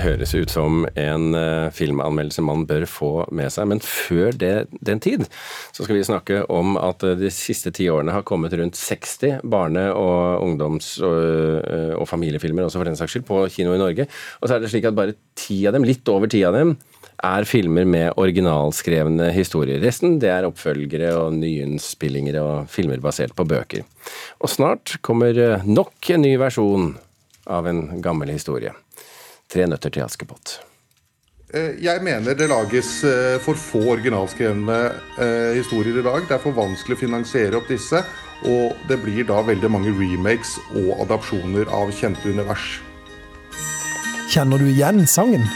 høres ut som en uh, filmanmeldelse man bør få med seg. Men før det, den tid så skal vi snakke om at uh, de siste ti årene har kommet rundt 60 barne- og ungdoms- og, uh, og, familiefilmer, også for den saks skyld, på kino i Norge. Og så er det slik at bare ti av dem, litt over ti av dem, er filmer med originalskrevne historier. Resten det er oppfølgere og nyinnspillinger og filmer basert på bøker. Og snart kommer nok en ny versjon av en gammel historie. Tre nøtter til Askepott. Eh, jeg mener det lages eh, for få originalskrevne eh, historier i dag. Det er for vanskelig å finansiere opp disse. Og det blir da veldig mange remakes og adopsjoner av kjente univers. Kjenner du igjen sangen?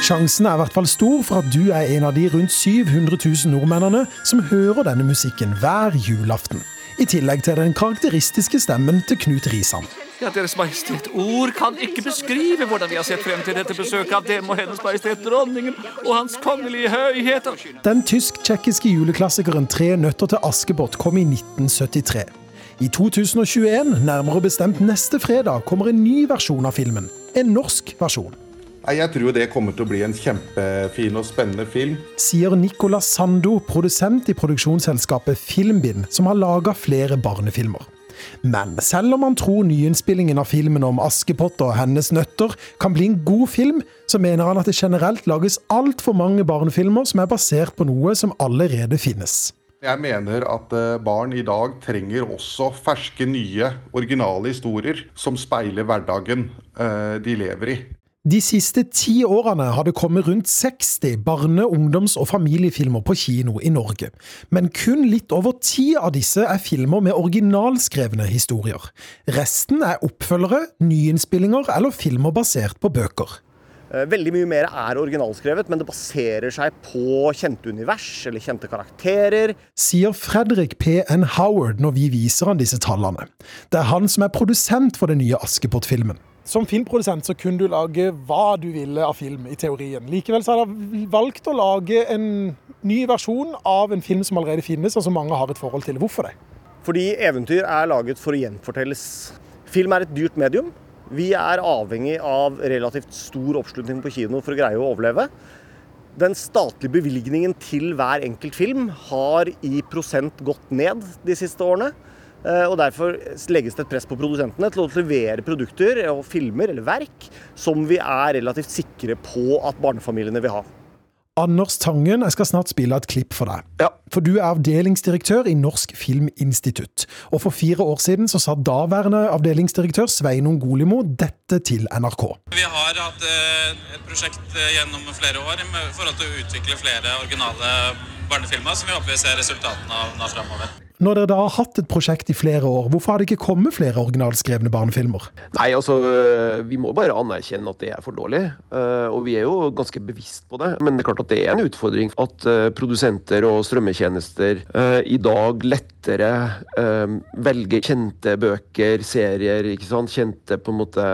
Sjansen er i hvert fall stor for at du er en av de rundt 700 000 nordmennene som hører denne musikken hver julaften. I tillegg til den karakteristiske stemmen til Knut Risan. Ja, Deres Majestet, ord kan ikke beskrive hvordan vi har sett frem til dette besøket av Dem og Hennes Majestet Dronningen og Hans Kongelige Høyheter. Den tysk-tsjekkiske juleklassikeren Tre nøtter til Askepott kom i 1973. I 2021, nærmere bestemt neste fredag, kommer en ny versjon av filmen. En norsk versjon. Jeg tror det kommer til å bli en kjempefin og spennende film. Sier Nicolas Sando, produsent i produksjonsselskapet Filmbind, som har laga flere barnefilmer. Men selv om han tror nyinnspillingen av filmen om Askepott og hennes nøtter kan bli en god film, så mener han at det generelt lages altfor mange barnefilmer som er basert på noe som allerede finnes. Jeg mener at eh, barn i dag trenger også ferske, nye, originale historier som speiler hverdagen eh, de lever i. De siste ti årene har det kommet rundt 60 barne-, ungdoms- og familiefilmer på kino i Norge. Men kun litt over ti av disse er filmer med originalskrevne historier. Resten er oppfølgere, nyinnspillinger eller filmer basert på bøker. Eh, veldig mye mer er originalskrevet, men det baserer seg på kjente univers eller kjente karakterer. Sier Fredrik P. N. Howard når vi viser han disse tallene. Det er han som er produsent for den nye Askepott-filmen. Som filmprodusent så kunne du lage hva du ville av film, i teorien. Likevel så har jeg valgt å lage en ny versjon av en film som allerede finnes, og som mange har et forhold til. Hvorfor det? Fordi eventyr er laget for å gjenfortelles. Film er et dyrt medium. Vi er avhengig av relativt stor oppslutning på kino for å greie å overleve. Den statlige bevilgningen til hver enkelt film har i prosent gått ned de siste årene. Eh, og Derfor legges det et press på produsentene til å levere produkter og filmer eller verk som vi er relativt sikre på at barnefamiliene vil ha. Anders Tangen, jeg skal snart spille et klipp for deg. Ja. For du er avdelingsdirektør i Norsk Filminstitutt. Og for fire år siden så sa daværende avdelingsdirektør Sveinung Golimo dette til NRK. Vi har hatt eh, et prosjekt eh, gjennom flere år i forhold til å utvikle flere originale barnefilmer som vi håper vi ser resultatene av nå framover. Når dere da har hatt et prosjekt i flere år, hvorfor har det ikke kommet flere originalskrevne barnefilmer? Nei, altså, øh, Vi må bare anerkjenne at det er for dårlig. Øh, og vi er jo ganske bevisst på det. Men det er klart at det er en utfordring at øh, produsenter og strømmetjenester i dag lettere velger kjente bøker, serier, ikke sant? kjente på en måte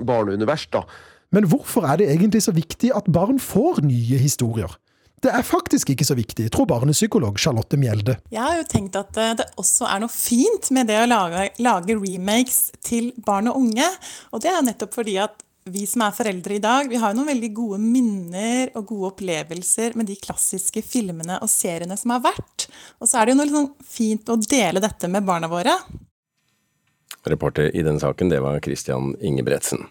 barneunivers. da. Men hvorfor er det egentlig så viktig at barn får nye historier? Det er faktisk ikke så viktig, tror barnepsykolog Charlotte Mjelde. Jeg har jo tenkt at eh, det også er noe fint med det å lage, lage remakes til barn og unge. Og det er nettopp fordi at vi som er foreldre i dag, vi har noen veldig gode minner og gode opplevelser med de klassiske filmene og seriene som har vært. Og så er det jo noe liksom fint å dele dette med barna våre. Reporter i den saken, det var Christian Ingebretsen.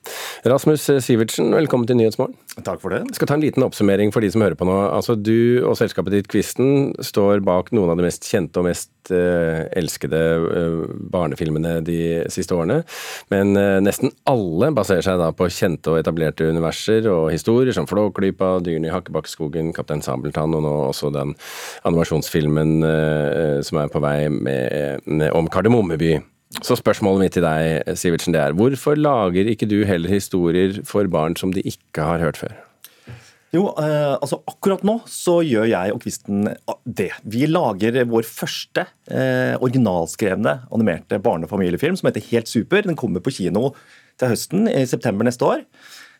Rasmus Sivertsen, velkommen til Nyhetsmorgen. Takk for det. Jeg skal ta en liten oppsummering for de som hører på nå. Altså, Du og selskapet ditt Kvisten står bak noen av de mest kjente og mest eh, elskede eh, barnefilmene de siste årene. Men eh, nesten alle baserer seg da på kjente og etablerte universer og historier som Flåklypa, Dyrene i Hakkebakkeskogen, Kaptein Sabeltann og nå også den animasjonsfilmen som er på vei med, om Kardemommeby. Så spørsmålet mitt til deg, Sivertsen, det er hvorfor lager ikke du heller historier for barn som de ikke har hørt før? Jo, eh, altså akkurat nå så gjør jeg og Kvisten det. Vi lager vår første eh, originalskrevne animerte barne- og familiefilm som heter Helt super. Den kommer på kino til høsten, i september neste år.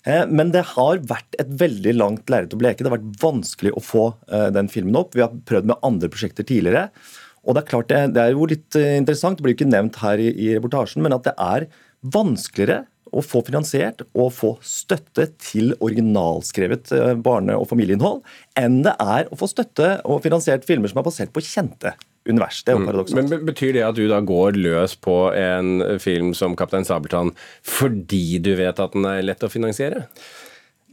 Eh, men det har vært et veldig langt lerret å bleke. Det har vært vanskelig å få eh, den filmen opp. Vi har prøvd med andre prosjekter tidligere. Og Det er klart det, det er jo litt eh, interessant, det blir ikke nevnt her i, i reportasjen, men at det er vanskeligere å få finansiert og få støtte til originalskrevet eh, barne- og familieinnhold, enn det er å få støtte og finansiert filmer som er basert på kjente univers. Det er jo paradoksalt. Men betyr det at du da går løs på en film som 'Kaptein Sabeltann' fordi du vet at den er lett å finansiere?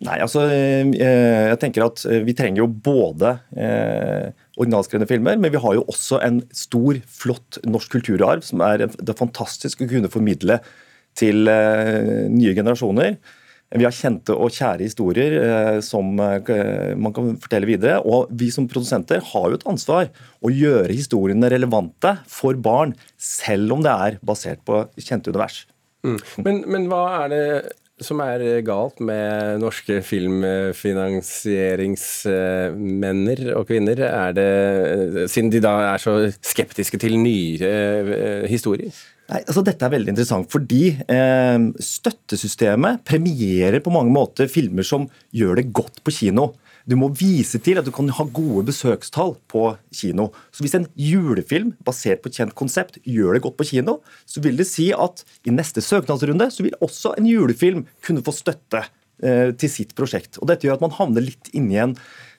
Nei, altså eh, Jeg tenker at eh, vi trenger jo både eh, originalskrevne filmer, men vi har jo også en stor, flott norsk kulturarv som er det er fantastisk å kunne formidle til nye generasjoner. Vi har kjente og kjære historier som man kan fortelle videre. Og vi som produsenter har jo et ansvar å gjøre historiene relevante for barn, selv om det er basert på kjente univers. Mm. Men, men hva er det som er galt med norske filmfinansieringsmenner og -kvinner? Er det, siden de da er så skeptiske til nyere eh, historier? Nei, altså Dette er veldig interessant, fordi eh, støttesystemet premierer på mange måter filmer som gjør det godt på kino. Du må vise til at du kan ha gode besøkstall på kino. Så Hvis en julefilm basert på et kjent konsept gjør det godt på kino, så vil det si at i neste søknadsrunde så vil også en julefilm kunne få støtte eh, til sitt prosjekt. Og Dette gjør at man havner litt inni en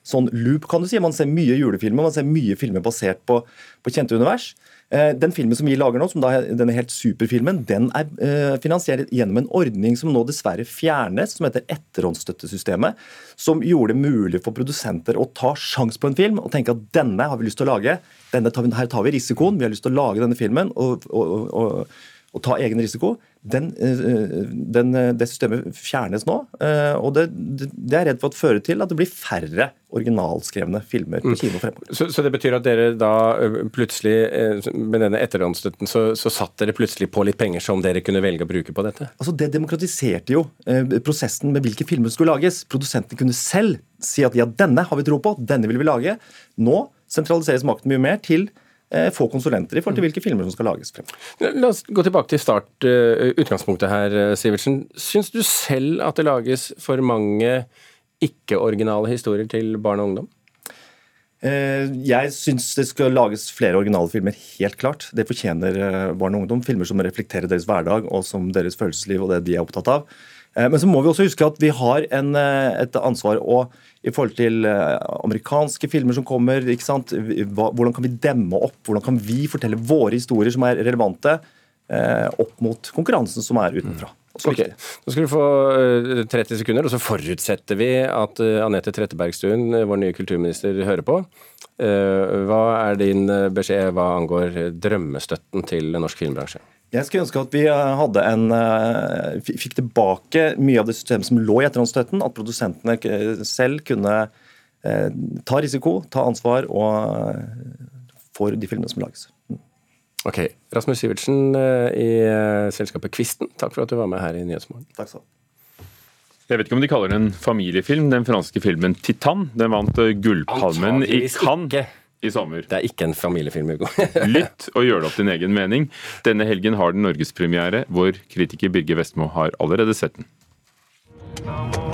sånn loop, kan du si. Man ser mye julefilmer, man ser mye filmer basert på, på kjente univers. Eh, Den filmen som vi lager nå, som da denne helt superfilmen, den er eh, finansiert gjennom en ordning som nå dessverre fjernes, som heter etterhåndsstøttesystemet. Som gjorde det mulig for produsenter å ta sjans på en film og tenke at denne har vi lyst til å lage. Denne her tar vi risikoen, vi har lyst til å lage denne filmen og, og, og, og ta egen risiko. Den, eh, den, det systemet fjernes nå, eh, og det, det er redd for at fører til at det blir færre originalskrevne filmer på kino fremover. Så, så det betyr at dere da plutselig, eh, med denne etterhåndsstøtten, så, så satt dere plutselig på litt penger som dere kunne velge å bruke på dette? Altså Det demokratiserte jo eh, prosessen med hvilke filmer som skulle lages. Produsentene kunne selv si at ja, denne har vi tro på, denne vil vi lage. Nå sentraliseres makten mye mer til eh, få konsulenter i forhold til hvilke filmer som skal lages fremover. La oss gå tilbake til start, utgangspunktet her, ø, Sivertsen. Syns du selv at det lages for mange ikke-originale historier til barn og ungdom? Eh, Jeg syns det skal lages flere originale filmer, helt klart. Det fortjener eh, barn og ungdom. Filmer som reflekterer deres hverdag og som deres følelsesliv og det de er opptatt av. Eh, Men så må vi også huske at vi har en, eh, et ansvar og, i forhold til eh, amerikanske filmer som kommer. Hvordan kan vi demme opp? Hvordan kan vi fortelle våre historier som er relevante, opp mot konkurransen som er utenfra? Også Ok. Nå skal du få 30 sekunder, og så forutsetter vi at Anette Trettebergstuen, vår nye kulturminister, hører på. Eh, Hva er din beskjed hva angår drømmestøtten til norsk filmbransje? Jeg skulle ønske at vi eh, hadde en, eh, fikk tilbake mye av det systemet som lå i etterhåndsstøtten. At produsentene eh, selv kunne eh, ta risiko, ta ansvar og, eh, for de filmene som lages. Ok, Rasmus Sivertsen i selskapet Kvisten, takk for at du var med her i Nyhetsmorgen. Takk skal du ha. Jeg vet ikke om de kaller det en familiefilm. Den franske filmen 'Titan' den vant eh, Gullpalmen i Cannes ikke. i sommer. Det er ikke en familiefilm, Hugo. Lytt og gjør det opp din egen mening. Denne helgen har den norgespremiere. Vår kritiker Birger Vestmo har allerede sett den.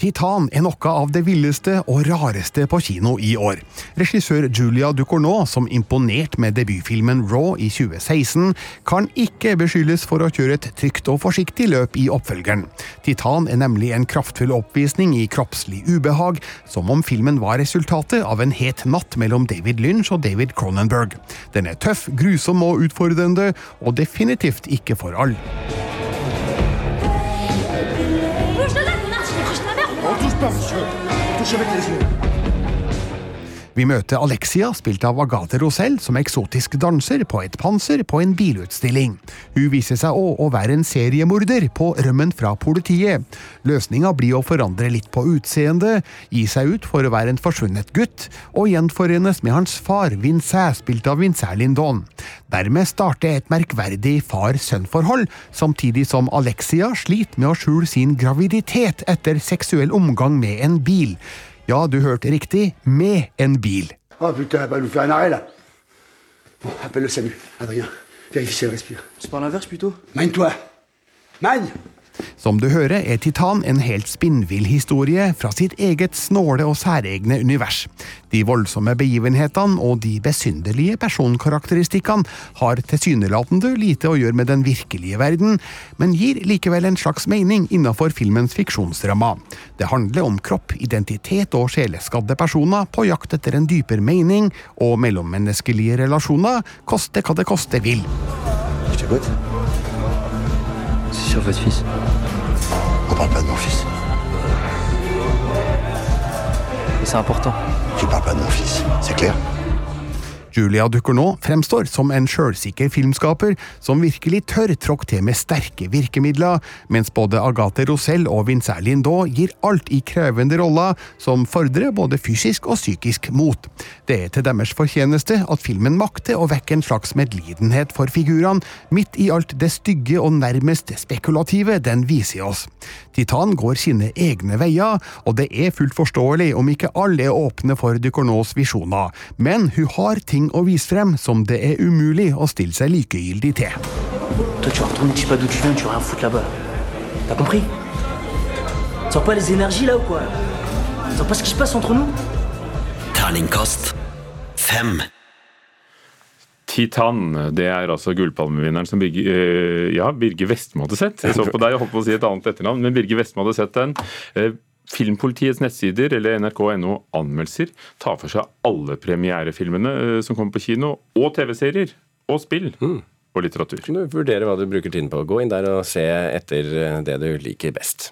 Titan er noe av det villeste og rareste på kino i år. Regissør Julia Ducournau, som imponerte med debutfilmen Raw i 2016, kan ikke beskyldes for å kjøre et trygt og forsiktig løp i oppfølgeren. Titan er nemlig en kraftfull oppvisning i kroppslig ubehag, som om filmen var resultatet av en het natt mellom David Lynch og David Cronenberg. Den er tøff, grusom og utfordrende, og definitivt ikke for alle. monsieur. Touche avec les yeux. Vi møter Alexia, spilt av Agathe Rosell, som eksotisk danser på et panser på en bilutstilling. Hun viser seg òg å være en seriemorder på rømmen fra politiet. Løsninga blir å forandre litt på utseendet, gi seg ut for å være en forsvunnet gutt, og gjenforenes med hans far, Vincent, spilt av Vincent Lindon. Dermed starter et merkverdig far-sønn-forhold, samtidig som Alexia sliter med å skjule sin graviditet etter seksuell omgang med en bil. Ja, du hørte riktig, med en bil. Oh putain, va nous faire un arrêt là. Bon, appelle le SAMU. Adrien, vérifie si elle respire. C'est par l'inverse plutôt Magne-toi Magne Som du hører er Titan en helt spinnvill historie fra sitt eget snåle og særegne univers. De voldsomme begivenhetene og de besynderlige personkarakteristikkene har tilsynelatende lite å gjøre med den virkelige verden, men gir likevel en slags mening innenfor filmens fiksjonsramma. Det handler om kropp, identitet og sjeleskadde personer på jakt etter en dypere mening, og mellommenneskelige relasjoner, koste hva det koste vil. Je t'écoute. Sur votre fils. On parle pas de mon fils. Mais c'est important. Tu parles pas de mon fils, c'est clair? Julia Ducournau fremstår som en sjølsikker filmskaper som virkelig tør tråkke til med sterke virkemidler, mens både Agathe Rosell og Vincent Lindaux gir alt i krevende roller som fordrer både fysisk og psykisk mot. Det er til deres fortjeneste at filmen makter å vekke en slags medlidenhet for figurene, midt i alt det stygge og nærmest spekulative den viser oss. Titan går sine egne veier, og det er fullt forståelig om ikke alle er åpne for Ducournaux visjoner, men hun har ting å vise frem som det er umulig å stille seg likegyldig til. Toi, tu vas retourner, tu sais pas d'où tu viens, tu vas rien foutre là-bas. T'as compris Sens pas les énergies là ou quoi Sens pas ce qui se passe entre nous Terningkast fem. Titan, det er altså gullpalmevinneren som Birge, øh, ja, Birge Vestmo hadde sett. Jeg så på deg og holdt på å si et annet etternavn, men Birge Vestmo hadde sett den. Eh, Filmpolitiets nettsider eller nrk.no anmeldelser tar for seg alle premierefilmene eh, som kommer på kino, og TV-serier, og spill. Og litteratur. Du vurderer hva du bruker tiden på. Gå inn der og se etter det du liker best.